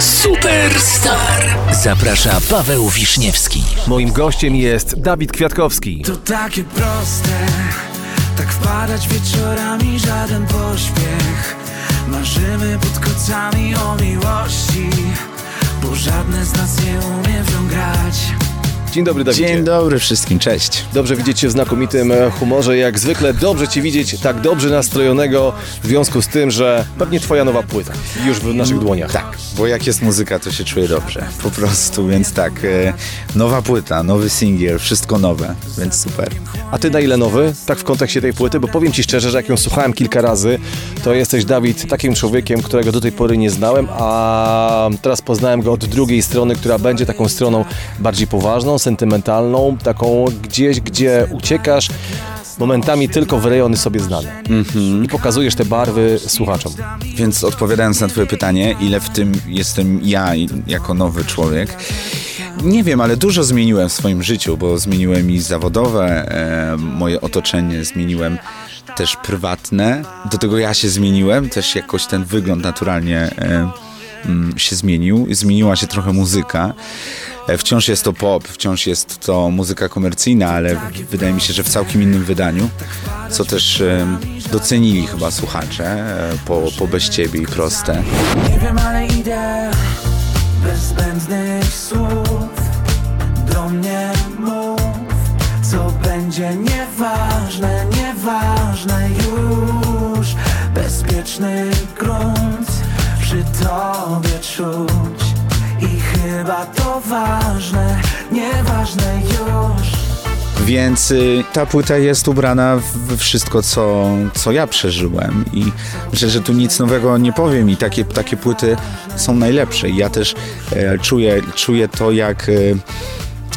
Superstar. Zaprasza Paweł Wiśniewski. Moim gościem jest Dawid Kwiatkowski. To takie proste, tak wpadać wieczorami, żaden pośpiech. Marzymy pod kocami o miłości, bo żadne z nas nie umie. Dzień dobry, Dawidzie. Dzień dobry wszystkim, cześć. Dobrze widzieć Cię w znakomitym e, humorze. Jak zwykle dobrze Cię widzieć tak dobrze nastrojonego w związku z tym, że pewnie Twoja nowa płyta już w naszych dłoniach. Tak, bo jak jest muzyka, to się czuję dobrze. Po prostu, więc tak, e, nowa płyta, nowy singiel, wszystko nowe, więc super. A Ty na ile nowy? Tak w kontekście tej płyty, bo powiem Ci szczerze, że jak ją słuchałem kilka razy, to jesteś, Dawid, takim człowiekiem, którego do tej pory nie znałem, a teraz poznałem go od drugiej strony, która będzie taką stroną bardziej poważną, sentymentalną, taką gdzieś, gdzie uciekasz momentami tylko w rejony sobie znane. I pokazujesz te barwy słuchaczom. Więc odpowiadając na twoje pytanie, ile w tym jestem ja jako nowy człowiek, nie wiem, ale dużo zmieniłem w swoim życiu, bo zmieniłem i zawodowe, e, moje otoczenie, zmieniłem też prywatne. Do tego ja się zmieniłem, też jakoś ten wygląd naturalnie e, mm, się zmienił. Zmieniła się trochę muzyka. E, Wciąż jest to pop, wciąż jest to muzyka komercyjna, ale wydaje mi się, że w całkiem innym wydaniu, co też e, docenili chyba słuchacze e, po, po Bez Ciebie i Proste. Nie wiem, ale idę bez zbędnych słów. Do mnie mów, co będzie nieważne, nieważne już. Bezpieczny grunt przy tobie czuć. I chyba to ważne, nieważne już. Więc y, ta płyta jest ubrana w wszystko, co, co ja przeżyłem i myślę, że tu nic nowego nie powiem i takie, takie płyty są najlepsze. I ja też e, czuję, czuję to, jak e,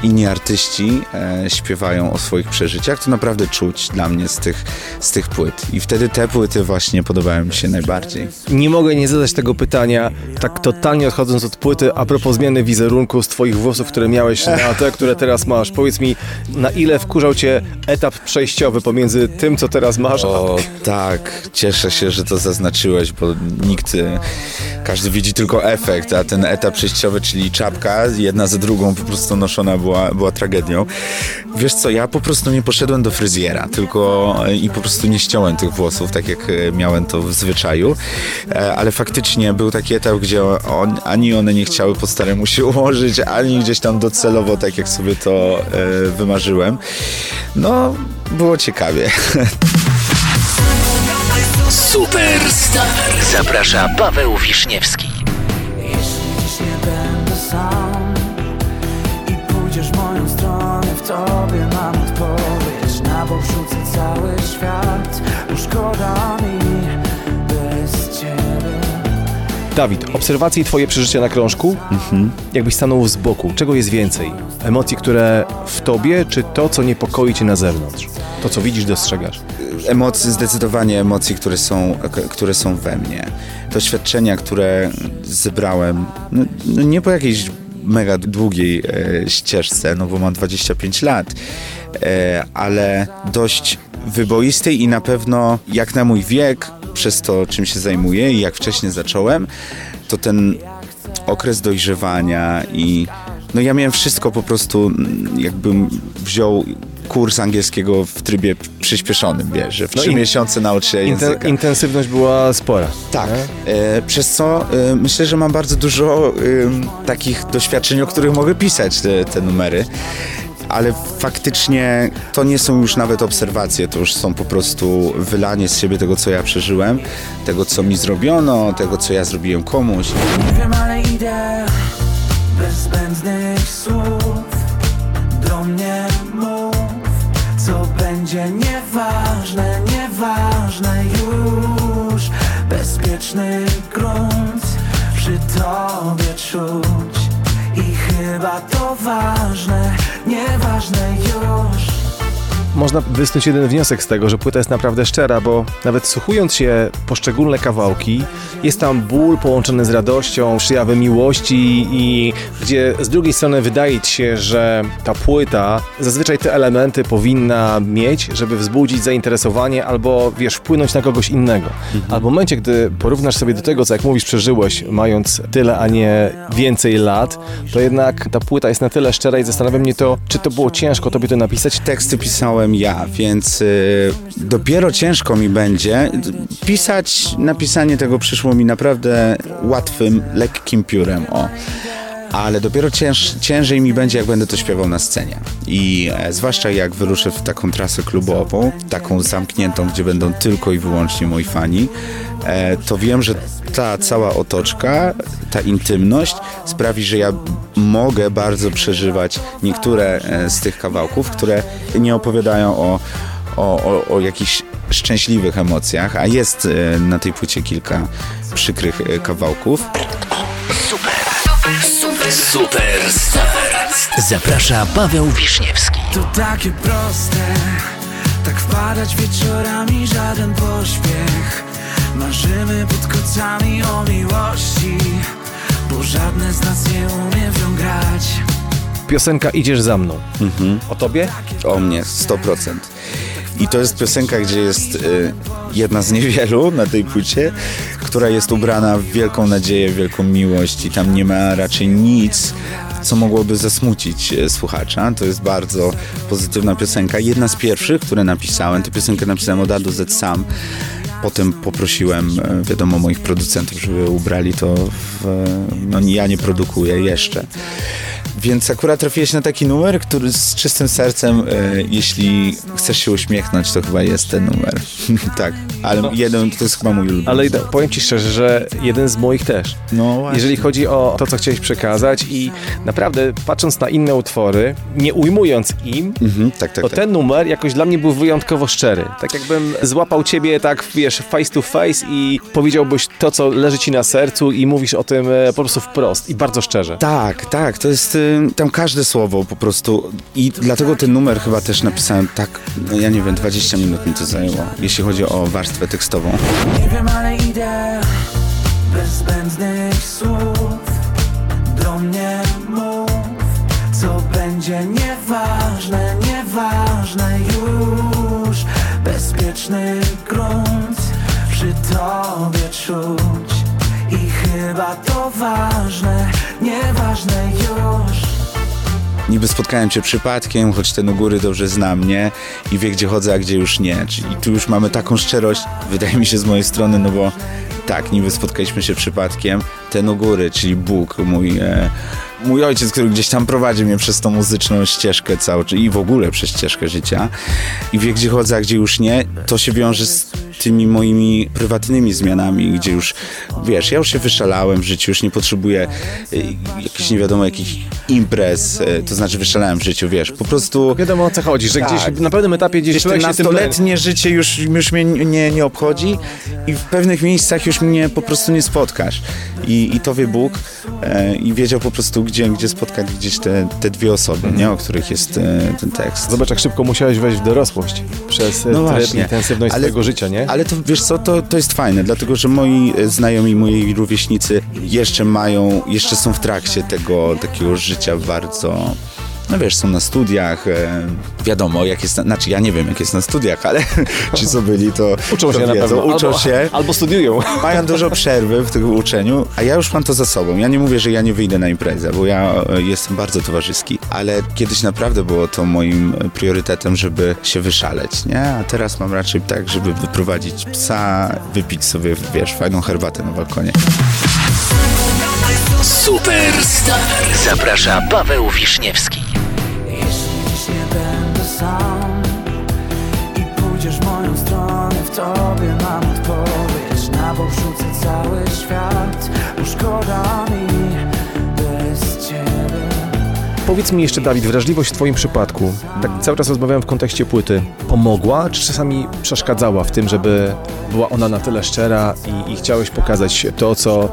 inni artyści e, śpiewają o swoich przeżyciach. To naprawdę czuć dla mnie z tych, z tych płyt. I wtedy te płyty właśnie podobają mi się najbardziej. Nie mogę nie zadać tego pytania, tak totalnie odchodząc od płyty, a propos zmiany wizerunku z Twoich włosów, które miałeś na te, które teraz masz. Powiedz mi, na ile wkurzał Cię etap przejściowy pomiędzy tym, co teraz masz, O tak, cieszę się, że to zaznaczyłeś, bo nikt, e, każdy widzi tylko efekt, a ten etap przejściowy, czyli czapka, jedna za drugą po prostu noszona była, była tragedią. Wiesz co, ja po prostu nie poszedłem do fryzjera, tylko e, i po prostu nie ściąłem tych włosów, tak jak e, miałem to w zwyczaju, E, ale faktycznie był taki etap, gdzie on, ani one nie chciały po staremu się ułożyć, ani gdzieś tam docelowo, tak jak sobie to wymarzyłem. No, było ciekawie. Superstar. Zaprasza Paweł Wiśniewski. W tobie mam odpowiedź Na bok rzucę cały świat szkoda mi bez ciebie Dawid, obserwacje i Twoje przeżycia na krążku, jakbyś stanął z boku, czego jest więcej? Emocji, które w Tobie, czy to, co niepokoi Cię na zewnątrz? To, co widzisz, dostrzegasz? Emocje, zdecydowanie emocji, które są, które są we mnie. Doświadczenia, które zebrałem, no, no nie po jakiejś mega długiej e, ścieżce, no bo mam 25 lat, e, ale dość wyboistej i na pewno jak na mój wiek, przez to czym się zajmuję i jak wcześniej zacząłem, to ten okres dojrzewania i no ja miałem wszystko po prostu, jakbym wziął kurs angielskiego w trybie przyspieszonym, wiesz, że w No trzy in- miesiące nauczę się języka. Inten- intensywność była spora. Tak, e, przez co e, myślę, że mam bardzo dużo e, takich doświadczeń, o których mogę pisać te, te numery. Ale faktycznie to nie są już nawet obserwacje, to już są po prostu wylanie z siebie tego, co ja przeżyłem, tego, co mi zrobiono, tego, co ja zrobiłem komuś. Nie wiem, ale idę bez zbędnych słów. Do mnie będzie nieważne, nieważne już. Bezpieczny grunt przy tobie czuć I chyba to ważne, nieważne już Można wysnuć jeden wniosek z tego, że płyta jest naprawdę szczera, bo nawet słuchując się poszczególne kawałki, jest tam ból połączony z radością, przyjawy miłości i gdzie z drugiej strony wydaje ci się, że ta płyta zazwyczaj te elementy powinna mieć, żeby wzbudzić zainteresowanie albo, wiesz, wpłynąć na kogoś innego. A w momencie, gdy porównasz sobie do tego, co jak mówisz, przeżyłeś, mając tyle, a nie więcej lat, to jednak ta płyta jest na tyle szczera i zastanawia mnie to, czy to było ciężko tobie to napisać, Teksty pisałem ja, więc y, dopiero ciężko mi będzie pisać. Napisanie tego przyszło mi naprawdę łatwym, lekkim piórem. O. Ale dopiero cięż, ciężej mi będzie, jak będę to śpiewał na scenie. I e, zwłaszcza jak wyruszę w taką trasę klubową, taką zamkniętą, gdzie będą tylko i wyłącznie moi fani, e, to wiem, że ta cała otoczka, ta intymność sprawi, że ja mogę bardzo przeżywać niektóre e, z tych kawałków, które nie opowiadają o, o, o, o jakichś szczęśliwych emocjach, a jest e, na tej płycie kilka przykrych e, kawałków. Superstar. Zaprasza Paweł Wiśniewski. To takie proste, tak wpadać wieczorami, żaden pośpiech. Marzymy pod kocami o miłości, bo żadne z nas nie umie w nią grać. piosenka Idziesz za mną. O tobie? O mnie, 100%. I to jest piosenka, gdzie jest y, jedna z niewielu na tej płycie, która jest ubrana w wielką nadzieję, w wielką miłość i tam nie ma raczej nic, co mogłoby zasmucić e, słuchacza. To jest bardzo pozytywna piosenka. Jedna z pierwszych, które napisałem, tę piosenkę napisałem od A do Z sam. Potem poprosiłem, e, wiadomo, moich producentów, żeby ubrali to w... e, No ja nie produkuję jeszcze. Więc akurat trafiłeś na taki numer, który z czystym sercem, e, jeśli chcesz się uśmiechnąć, to chyba jest ten numer. tak, ale jeden to jest chyba mój ulubiony. Ale ide- powiem ci szczerze, że jeden z moich też. No właśnie. Jeżeli chodzi o to, co chciałeś przekazać i naprawdę patrząc na inne utwory, nie ujmując im, Mhm, tak, tak, to tak. ten numer jakoś dla mnie był wyjątkowo szczery. Tak jakbym złapał ciebie tak, wiesz, face to face i powiedziałbyś to, co leży ci na sercu i mówisz o tym e, po prostu wprost i bardzo szczerze. Tak, tak, to jest y, tam każde słowo po prostu i dlatego ten numer chyba też napisałem tak, no ja nie wiem, 20 minut mi to zajęło, jeśli chodzi o warstwę tekstową. Nie wiem, ale idę bez zbędnych słów. Do mnie mów, co będzie nieważne, nieważne już. Bezpieczny grunt przy tobie czuć. I chyba to ważne, nieważne już. Niby spotkałem cię przypadkiem, choć ten u góry dobrze zna mnie i wie, gdzie chodzę, a gdzie już nie. Czyli tu już mamy taką szczerość, wydaje mi się z mojej strony, no bo tak, niby spotkaliśmy się przypadkiem, ten u góry, czyli Bóg, mój, e, mój ojciec, który gdzieś tam prowadzi mnie przez tą muzyczną ścieżkę całą, i w ogóle przez ścieżkę życia i wie, gdzie chodzę, a gdzie już nie, to się wiąże z tymi moimi prywatnymi zmianami, gdzie już, wiesz, ja już się wyszalałem w życiu, już nie potrzebuję y, jakichś nie wiadomo jakich imprez, y, to znaczy wyszalałem w życiu, wiesz, po prostu Wiadomo o co chodzi, że Tak. gdzieś na pewnym etapie gdzieś gdzieś człowiek nastoletnie życie już, już mnie nie, nie obchodzi i w pewnych miejscach już mnie po prostu nie spotkasz. I, i to wie Bóg e, i wiedział po prostu, gdzie, gdzie spotkać gdzieś te, te dwie osoby, nie, o których jest e, ten tekst. Zobacz, jak szybko musiałeś wejść w dorosłość przez no tryb intensywność swojego życia, nie? Ale to wiesz co, to, to jest fajne, dlatego że moi e, znajomi, moi rówieśnicy jeszcze mają, jeszcze są w trakcie tego takiego życia bardzo. No wiesz, są na studiach, e, wiadomo jak jest, na, znaczy ja nie wiem jak jest na studiach, ale ci co byli to Uczą to się na wiedzą, pewno. uczą albo, się, Albo studiują. mają dużo przerwy w tym uczeniu, a ja już mam to za sobą. Ja nie mówię, że ja nie wyjdę na imprezę, bo ja e, jestem bardzo towarzyski, ale kiedyś naprawdę było to moim priorytetem, żeby się wyszaleć, nie? A teraz mam raczej tak, żeby wyprowadzić psa, wypić sobie, wiesz, fajną herbatę na balkonie. Superstar. Zaprasza Paweł Wiśniewski. Sam I pójdziesz w moją stronę. W tobie mam odpowiedź Na bok rzucę cały świat. Bo szkoda mi bez ciebie. Powiedz mi jeszcze, Dawid, wrażliwość w Twoim przypadku, tak cały czas rozmawiałem w kontekście płyty, pomogła, czy czasami przeszkadzała w tym, żeby była ona na tyle szczera i, i chciałeś pokazać to, co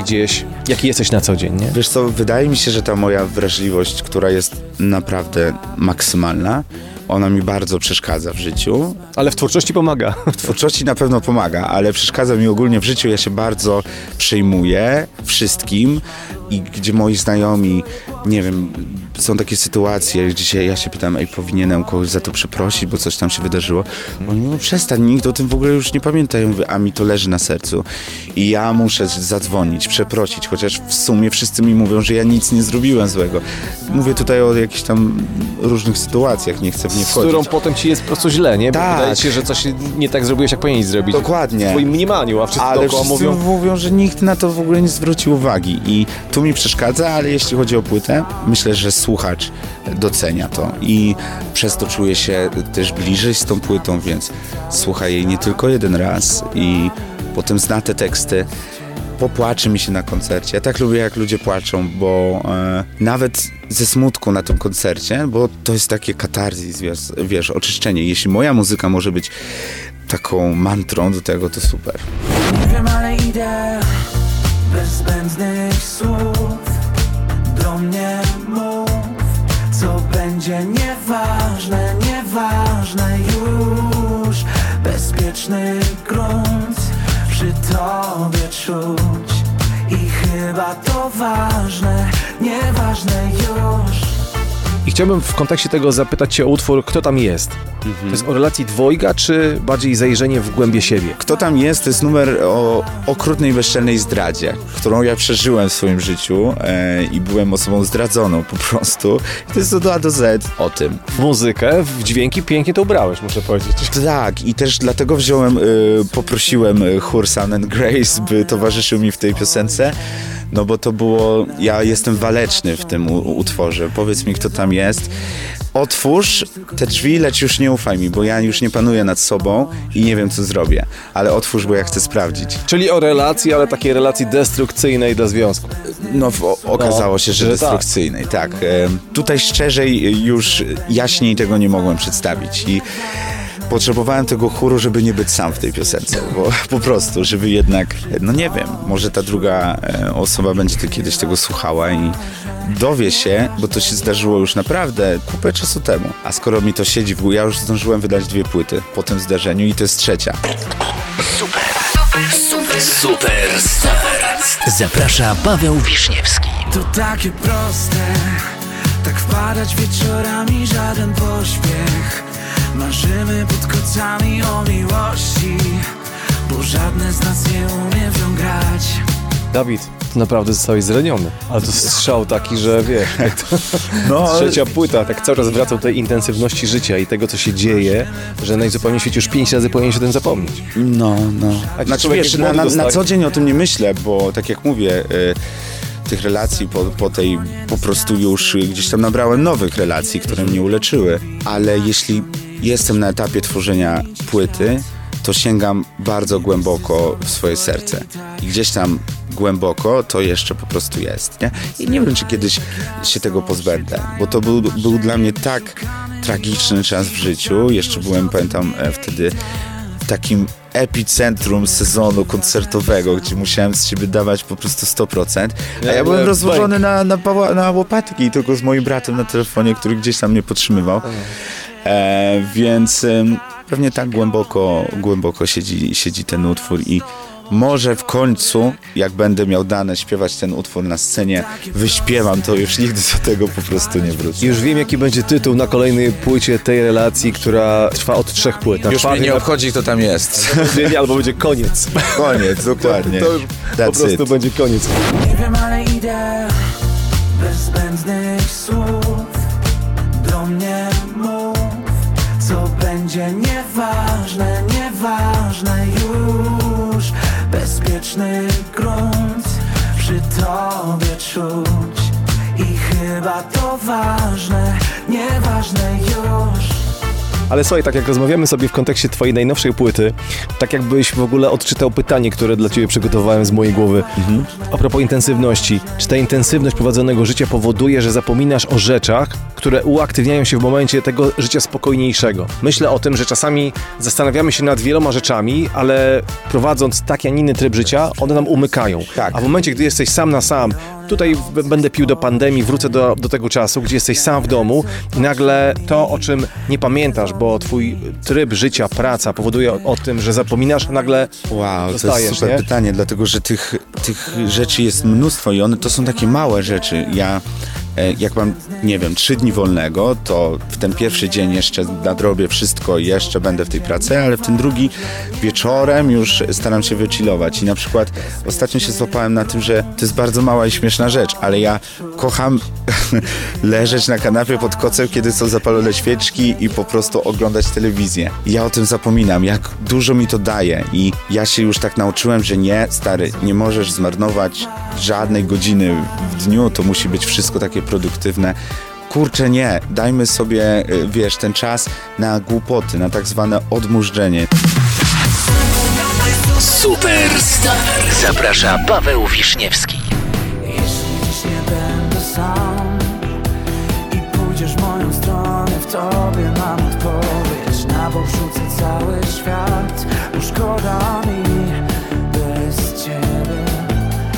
gdzieś, jaki jesteś na co dzień, nie? Wiesz co, wydaje mi się, że ta moja wrażliwość, która jest naprawdę maksymalna, ona mi bardzo przeszkadza w życiu. Ale w twórczości pomaga. W twórczości na pewno pomaga, ale przeszkadza mi ogólnie w życiu. Ja się bardzo przejmuję wszystkim i gdzie moi znajomi, nie wiem, są takie sytuacje, gdzie się, ja się pytam, ej, powinienem kogoś za to przeprosić, bo coś tam się wydarzyło. Oni mówią, przestań, nikt o tym w ogóle już nie pamięta. Ja mówię, a mi to leży na sercu. I ja muszę zadzwonić, przeprosić, chociaż w sumie wszyscy mi mówią, że ja nic nie zrobiłem złego. Mówię tutaj o jakichś tam różnych sytuacjach, nie chcę w nie Z wchodzić. którą potem ci jest po prostu źle, nie? Bo Tak. wydaje ci się, że coś nie tak zrobiłeś, jak powinieneś zrobić. Dokładnie. W twoim mniemaniu, a wszyscy Ale dookoła wszyscy mówią... mówią... że nikt na to w ogóle nie zwrócił uwagi i tu mi przeszkadza, ale jeśli chodzi o płytę, myślę, że słuchacz docenia to i przez to czuję się też bliżej z tą płytą, więc słucha jej nie tylko jeden raz i potem zna te teksty. Popłaczy mi się na koncercie. Ja tak lubię, jak ludzie płaczą, bo e, nawet ze smutku na tym koncercie, bo to jest takie katarzis, wiesz, wiesz, oczyszczenie. Jeśli moja muzyka może być taką mantrą do tego, to super. Nie wiem, ale idę bez zbędnych słów Do mnie mów, co będzie nieważne, nieważne już. Bezpieczny grunt przy tobie czuć. I chyba to ważne, nieważne już I chciałbym w kontekście tego zapytać cię o utwór, kto tam jest. To jest o relacji dwojga, czy bardziej zajrzenie w głębie siebie? Kto tam jest, to jest numer o okrutnej bezczelnej zdradzie, którą ja przeżyłem w swoim życiu e, i byłem osobą zdradzoną po prostu. I to jest od A do Z o tym. W muzykę, w dźwięki pięknie to ubrałeś, muszę powiedzieć. Tak, i też dlatego wziąłem, y, poprosiłem y, chór Sun and Grace, by towarzyszył mi w tej piosence, no bo to było, ja jestem waleczny w tym utworze. Powiedz mi, kto tam jest. Otwórz te drzwi, lecz już nie ufaj mi, bo ja już nie panuję nad sobą i nie wiem, co zrobię. Ale otwórz, bo ja chcę sprawdzić. Czyli o relacji, ale takiej relacji destrukcyjnej dla związku. No, o, okazało No, się, że że tak. destrukcyjnej, tak. Em, Tutaj szczerzej już jaśniej tego nie mogłem przedstawić i potrzebowałem tego chóru, żeby nie być sam w tej piosence, bo po prostu, żeby jednak, no nie wiem, może ta druga e, osoba będzie to kiedyś tego słuchała i dowie się, bo to się zdarzyło już naprawdę kupę czasu temu. A skoro mi to siedzi w ja już zdążyłem wydać dwie płyty po tym zdarzeniu i to jest trzecia. Superstar. Zaprasza Paweł Wiśniewski. To takie proste, tak wpadać wieczorami, żaden pośpiech. Marzymy pod kocami o miłości, bo żadne z nas nie umie w nią grać. Dawid, to naprawdę zostałeś zraniony. Ale to strzał taki, że wiesz, No, ale- trzecia płyta, tak cały czas wracał do tej intensywności życia i tego, co się dzieje, że najzupełniej w świecie już pięć razy powinieneś o tym zapomnieć. No, no. A Znaczy wiesz, na, na, na co dzień o tym nie myślę, bo tak jak mówię, y, tych relacji po, po tej po prostu już gdzieś tam nabrałem nowych relacji, które mnie uleczyły. Ale jeśli jestem na etapie tworzenia płyty, to sięgam bardzo głęboko w swoje serce. I gdzieś tam głęboko to jeszcze po prostu jest, nie? I nie wiem, czy kiedyś się tego pozbędę, bo to był, był dla mnie tak tragiczny czas w życiu. Jeszcze byłem, pamiętam, e, wtedy takim epicentrum sezonu koncertowego, gdzie musiałem z siebie dawać po prostu 100%. A ja Ja byłem byłem rozłożony na, na, na łopatki tylko z moim bratem na telefonie, który gdzieś tam mnie podtrzymywał. E, więc pewnie tak głęboko, głęboko siedzi, siedzi ten utwór i może w końcu, jak będę miał dane śpiewać ten utwór na scenie, wyśpiewam to, już nigdy do tego po prostu nie wrócę. Już wiem, jaki będzie tytuł na kolejnej płycie tej relacji, która trwa od trzech płyt. Na Już mnie nie obchodzi, kto tam jest. na- albo będzie koniec. Koniec, dokładnie. To już po prostu it. będzie koniec. Nie wiem, ale idę bez zbędnych słów. Będzie nieważne, nieważne już. Bezpieczny grunt przy tobie czuć. I chyba to ważne, nieważne już. Ale słuchaj, tak jak rozmawiamy sobie w kontekście twojej najnowszej płyty, tak jakbyś w ogóle odczytał pytanie, które dla ciebie przygotowałem z mojej głowy. A propos intensywności. Czy ta intensywność prowadzonego życia powoduje, że zapominasz o rzeczach, które uaktywniają się w momencie tego życia spokojniejszego? Myślę o tym, że czasami zastanawiamy się nad wieloma rzeczami, ale prowadząc taki, a inny tryb życia, one nam umykają. Tak. A w momencie, gdy jesteś sam na sam, tutaj będę pił do pandemii, wrócę do, do tego czasu, gdzie jesteś sam w domu i nagle to, o czym nie pamiętasz, bo twój tryb życia, praca powoduje o, o tym, że zapominasz, nagle Wow, to jest super nie? pytanie, dlatego że tych, tych rzeczy jest mnóstwo i one to są takie małe rzeczy. Ja jak mam, nie wiem, trzy dni wolnego, to w ten pierwszy dzień jeszcze nadrobię wszystko i jeszcze będę w tej pracy, ale w ten drugi wieczorem już staram się wychillować. I na przykład ostatnio się złapałem na tym, że to jest bardzo mała i śmieszna rzecz, ale ja kocham leżeć na kanapie pod kocem, kiedy są zapalone świeczki i po prostu oglądać telewizję. I ja o tym zapominam, jak dużo mi to daje i ja się już tak nauczyłem, że nie, stary, nie możesz zmarnować żadnej godziny w dniu, to musi być wszystko takie produktywne. Kurczę, nie, dajmy sobie, y, wiesz, ten czas na głupoty, na tak zwane odmurzdzenie. Superstar. Zaprasza Paweł Wiśniewski. Jeśli dziś nie będę sam I pójdziesz w moją stronę W tobie mam odpowiedź Na bok rzucę cały świat Bo szkoda mi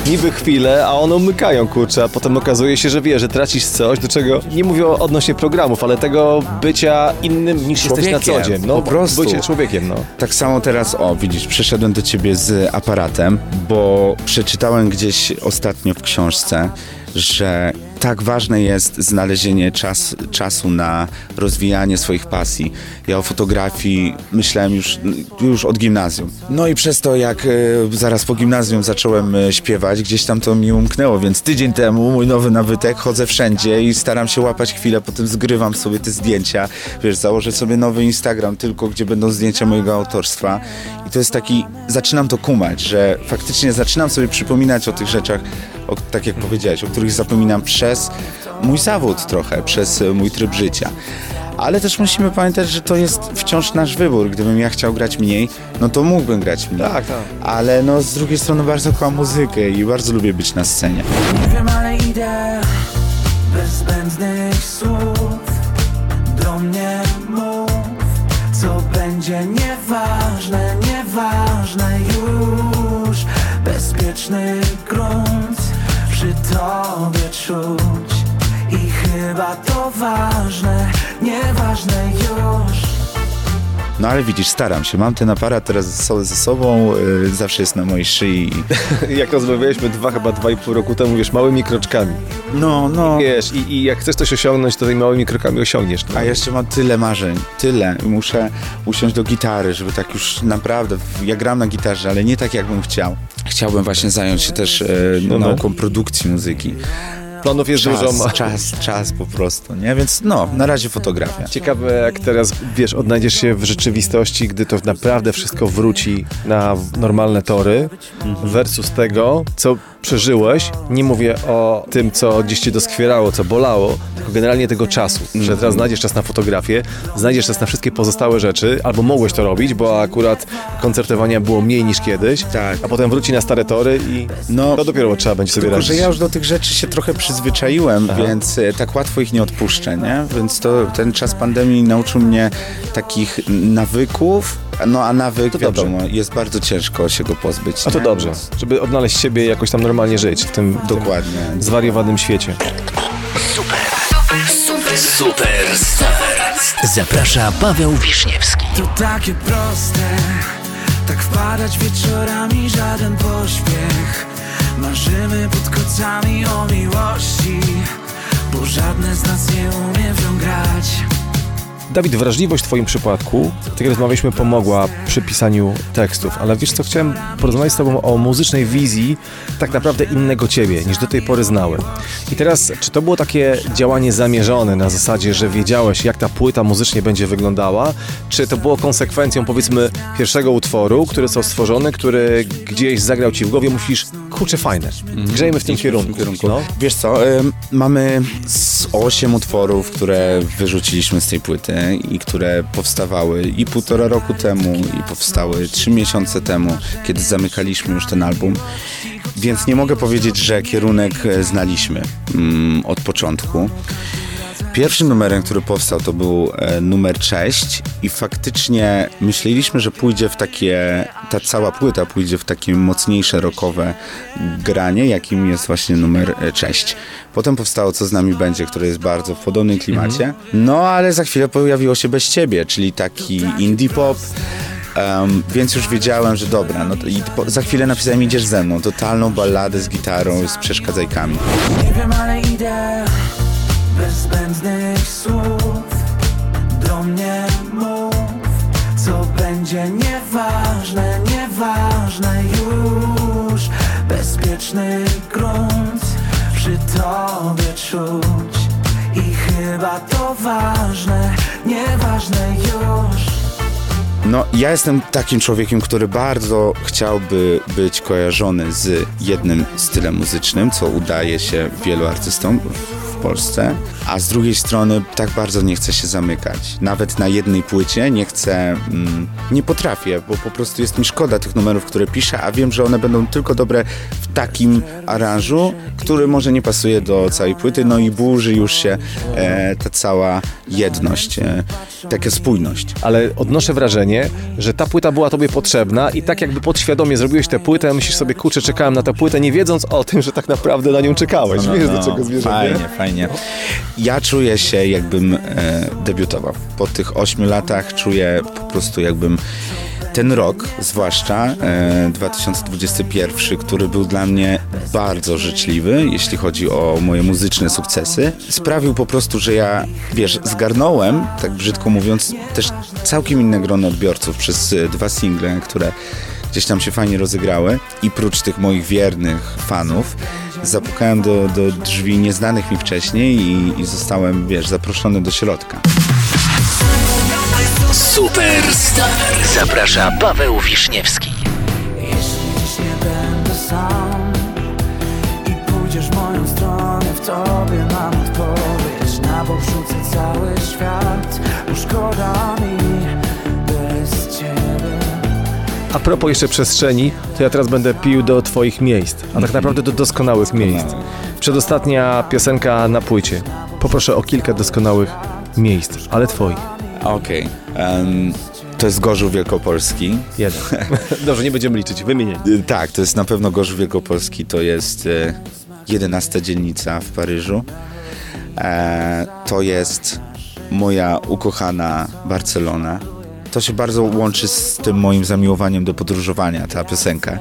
niby chwilę, a one umykają, kurczę, a potem okazuje się, że wie, że tracisz coś, do czego, nie mówię odnośnie programów, ale tego bycia innym niż jesteś na co dzień. No, po prostu. Bycie człowiekiem, no. Tak samo teraz, o widzisz, przyszedłem do ciebie z aparatem, bo przeczytałem gdzieś ostatnio w książce, że tak ważne jest znalezienie czas, czasu na rozwijanie swoich pasji. Ja o fotografii myślałem już, już od gimnazjum. No i przez to, jak e, zaraz po gimnazjum zacząłem e, śpiewać, gdzieś tam to mi umknęło, więc tydzień temu mój nowy nawytek, chodzę wszędzie i staram się łapać chwilę, potem zgrywam sobie te zdjęcia, wiesz, założę sobie nowy Instagram tylko, gdzie będą zdjęcia mojego autorstwa i to jest taki, zaczynam to kumać, że faktycznie zaczynam sobie przypominać o tych rzeczach, o, tak jak powiedziałeś, o których zapominam przez mój zawód trochę, przez e, mój tryb życia. Ale też musimy pamiętać, że to jest wciąż nasz wybór. Gdybym ja chciał grać mniej, no to mógłbym grać mniej. Tak, tak. Ale no z drugiej strony bardzo kocham muzykę i bardzo lubię być na scenie. Nie wiem, ale idę bez zbędnych słów Do mnie mów, co będzie nieważne, nieważne już Bezpieczny grunt przy tobie czuć. I chyba to ważne, nieważne już No ale widzisz, staram się. Mam ten aparat teraz ze so- ze sobą, y, zawsze jest na mojej szyi. Jak rozmawialiśmy dwa, chyba dwa i pół roku temu, wiesz, małymi kroczkami. No, no. Wiesz, i, i jak chcesz coś osiągnąć, to tymi małymi krokami osiągniesz. No. A jeszcze mam tyle marzeń, tyle. Muszę usiąść do gitary, żeby tak już naprawdę. Ja gram na gitarze, ale nie tak, jakbym chciał. Chciałbym właśnie zająć się też no. nauką produkcji muzyki. Planów jest dużo. Czas, ma- czas, czas po prostu, nie? Więc no, na razie fotografia. Ciekawe, jak teraz, wiesz, odnajdziesz się w rzeczywistości, gdy to naprawdę wszystko wróci na normalne tory, versus tego, co przeżyłeś. Nie mówię o tym, co gdzieś cię doskwierało, co bolało, tylko generalnie tego czasu, że teraz znajdziesz czas na fotografię, znajdziesz czas na wszystkie pozostałe rzeczy, albo mogłeś to robić, bo akurat koncertowania było mniej niż kiedyś, Tak. a potem wróci na stare tory i No, to dopiero trzeba będzie sobie Tylko, radzić. że ja już do tych rzeczy się trochę przyzwyczaiłem, więc e, tak łatwo ich nie odpuszczę, nie? Więc to ten czas pandemii nauczył mnie takich nawyków, no a nawyk, To dobrze. wiadomo, jest bardzo ciężko się go pozbyć. A to nie? dobrze, żeby odnaleźć siebie i jakoś tam normalnie żyć w tym, Dokładnie. tym zwariowanym świecie. Superstar. Zaprasza Paweł Wiśniewski. To takie proste Tak wpadać wieczorami żaden pośpiech Marzymy pod kocami o miłości Bo żadne z nas nie umie w nią grać Dawid, wrażliwość w Twoim przypadku, tak jak rozmawialiśmy, pomogła przy pisaniu tekstów, ale wiesz co, chciałem porozmawiać z Tobą o muzycznej wizji tak naprawdę innego Ciebie, niż do tej pory znałem. I teraz, czy to było takie działanie zamierzone na zasadzie, że wiedziałeś, jak ta płyta muzycznie będzie wyglądała, czy to było konsekwencją, powiedzmy, pierwszego utworu, który został stworzony, który gdzieś zagrał Ci w głowie, musisz, kurczę, fajne. Grzejmy w tym kierunku. No. Wiesz co, ym, mamy z 8 utworów, które wyrzuciliśmy z tej płyty i które powstawały i półtora roku temu, i powstały trzy miesiące temu, kiedy zamykaliśmy już ten album. Więc nie mogę powiedzieć, że kierunek e, znaliśmy mm, od początku. Pierwszym numerem, który powstał, to był e, numer 6 i faktycznie myśleliśmy, że pójdzie w takie, ta cała płyta pójdzie w takie mocniejsze rockowe granie, jakim jest właśnie numer e, 6. Potem powstało Co z nami będzie, które jest bardzo w podobnym klimacie. No ale za chwilę pojawiło się Bez ciebie, czyli taki indie pop. Um, więc już wiedziałem, że dobra, no to i po, za chwilę napisałem Idziesz ze mną, totalną balladę z gitarą, z przeszkadzajkami. Nie wiem, ale idę bez zbędnych słów Do mnie mów, co będzie nieważne, nieważne już. Bezpieczny grunt przy tobie czuć. I chyba to ważne, nieważne już. No, ja jestem takim człowiekiem, który bardzo chciałby być kojarzony z jednym stylem muzycznym, co udaje się wielu artystom w Polsce, a z drugiej strony tak bardzo nie chcę się zamykać. Nawet na jednej płycie nie chcę, mm, nie potrafię, bo po prostu jest mi szkoda tych numerów, które piszę, a wiem, że one będą tylko dobre w takim aranżu, który może nie pasuje do całej płyty, no i burzy już się e, ta cała jedność, e, taka spójność. Ale odnoszę wrażenie, że ta płyta była tobie potrzebna i tak jakby podświadomie zrobiłeś tę płytę, myślisz sobie, kurczę, czekałem na tę płytę, nie wiedząc o tym, że tak naprawdę na nią czekałeś. Wiesz, do czego zmierzam, nie? No, Fajnie, fajnie. Ja czuję się, jakbym e, debiutował. Po tych ośmiu latach czuję po prostu, jakbym ten rok, zwłaszcza e, 2021, który był dla mnie bardzo życzliwy, jeśli chodzi o moje muzyczne sukcesy, sprawił po prostu, że ja, wiesz, zgarnąłem, tak brzydko mówiąc, też całkiem inne grono odbiorców przez e, dwa single, które gdzieś tam się fajnie rozegrały i prócz tych moich wiernych fanów zapukałem do, do drzwi nieznanych mi wcześniej i, i zostałem, wiesz, zaproszony do środka. Superstar. Zaprasza Paweł Wiśniewski. Jeśli dziś nie będę sam I pójdziesz w moją stronę W tobie mam odpowiedź Na bok rzucę cały świat propos jeszcze przestrzeni, to ja teraz będę pił do twoich miejsc, a tak naprawdę do doskonałych miejsc. Przedostatnia piosenka na płycie. Poproszę o kilka doskonałych miejsc, ale twoich. Okej. em, to jest Gorzów Wielkopolski. Jeden. Dobrze, nie będziemy liczyć, wymienię. Y, Tak, to jest na pewno Gorzów Wielkopolski. To jest e, 11 dzielnica w Paryżu. E, to jest moja ukochana Barcelona. To się bardzo łączy z tym moim zamiłowaniem do podróżowania, ta piosenka.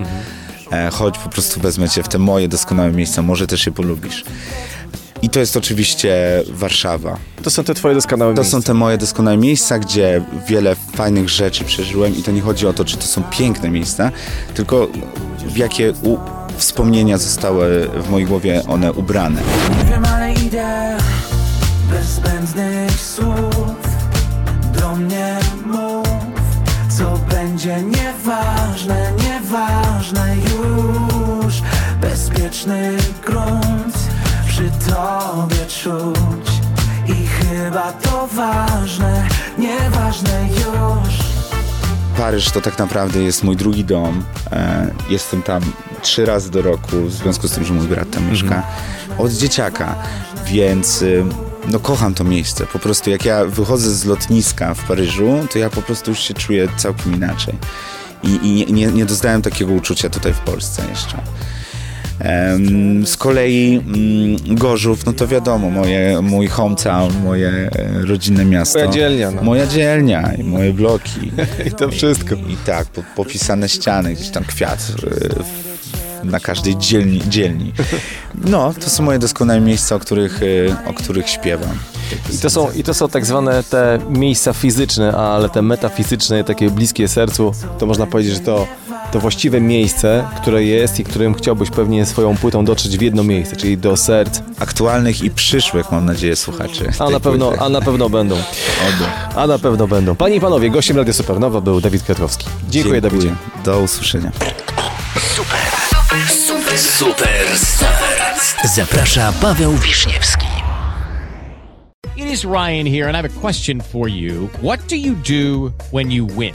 E, chodź, po prostu wezmę cię w te moje doskonałe miejsca, może też je polubisz. I to jest oczywiście Warszawa. To są te twoje doskonałe To miejsca. są te moje doskonałe miejsca, gdzie wiele fajnych rzeczy przeżyłem i to nie chodzi o to, czy to są piękne miejsca, tylko w jakie u- wspomnienia zostały w mojej głowie one ubrane. Nie wiem, ale idę bez zbędnych słów Do mnie mów, będzie nieważne, nieważne już Bezpieczny grunt przy tobie czuć I chyba to ważne, nieważne już Paryż to tak naprawdę jest mój drugi dom. E, jestem tam trzy razy do roku, w związku z tym, że mój brat tam mieszka. Od dzieciaka, więc y, no kocham to miejsce. Po prostu jak ja wychodzę z lotniska w Paryżu, to ja po prostu już się czuję całkiem inaczej. I, i nie, nie, doznałem takiego uczucia tutaj w Polsce jeszcze. Z kolei mm, Gorzów, no to wiadomo, moje, mój hometown, moje e, rodzinne miasto. Twoja dzielnia, no. Moja dzielnia i moje bloki. I to wszystko. I, i tak, po, popisane ściany, gdzieś tam kwiat e, w, na każdej dzielni, dzielni. No, to są moje doskonałe miejsca, o których, e, o których śpiewam. I to, są, I to są tak zwane te miejsca fizyczne, ale te metafizyczne, takie bliskie sercu, to można powiedzieć, że to, to właściwe miejsce, które jest i którym chciałbyś pewnie swoją płytą dotrzeć w jedno miejsce, czyli do serc. Aktualnych i przyszłych, mam nadzieję, słuchaczy. A na pewno, płyty. a na pewno będą. Oby. A na pewno będą. Panie i panowie, gościem Radia Supernowa był Dawid Kwiatkowski. Dziękuję, Dawidzie. Do usłyszenia. Super Superstars. Zaprasza Paweł Wiśniewski. It is Ryan here, and I have a question for you. What do you do when you win?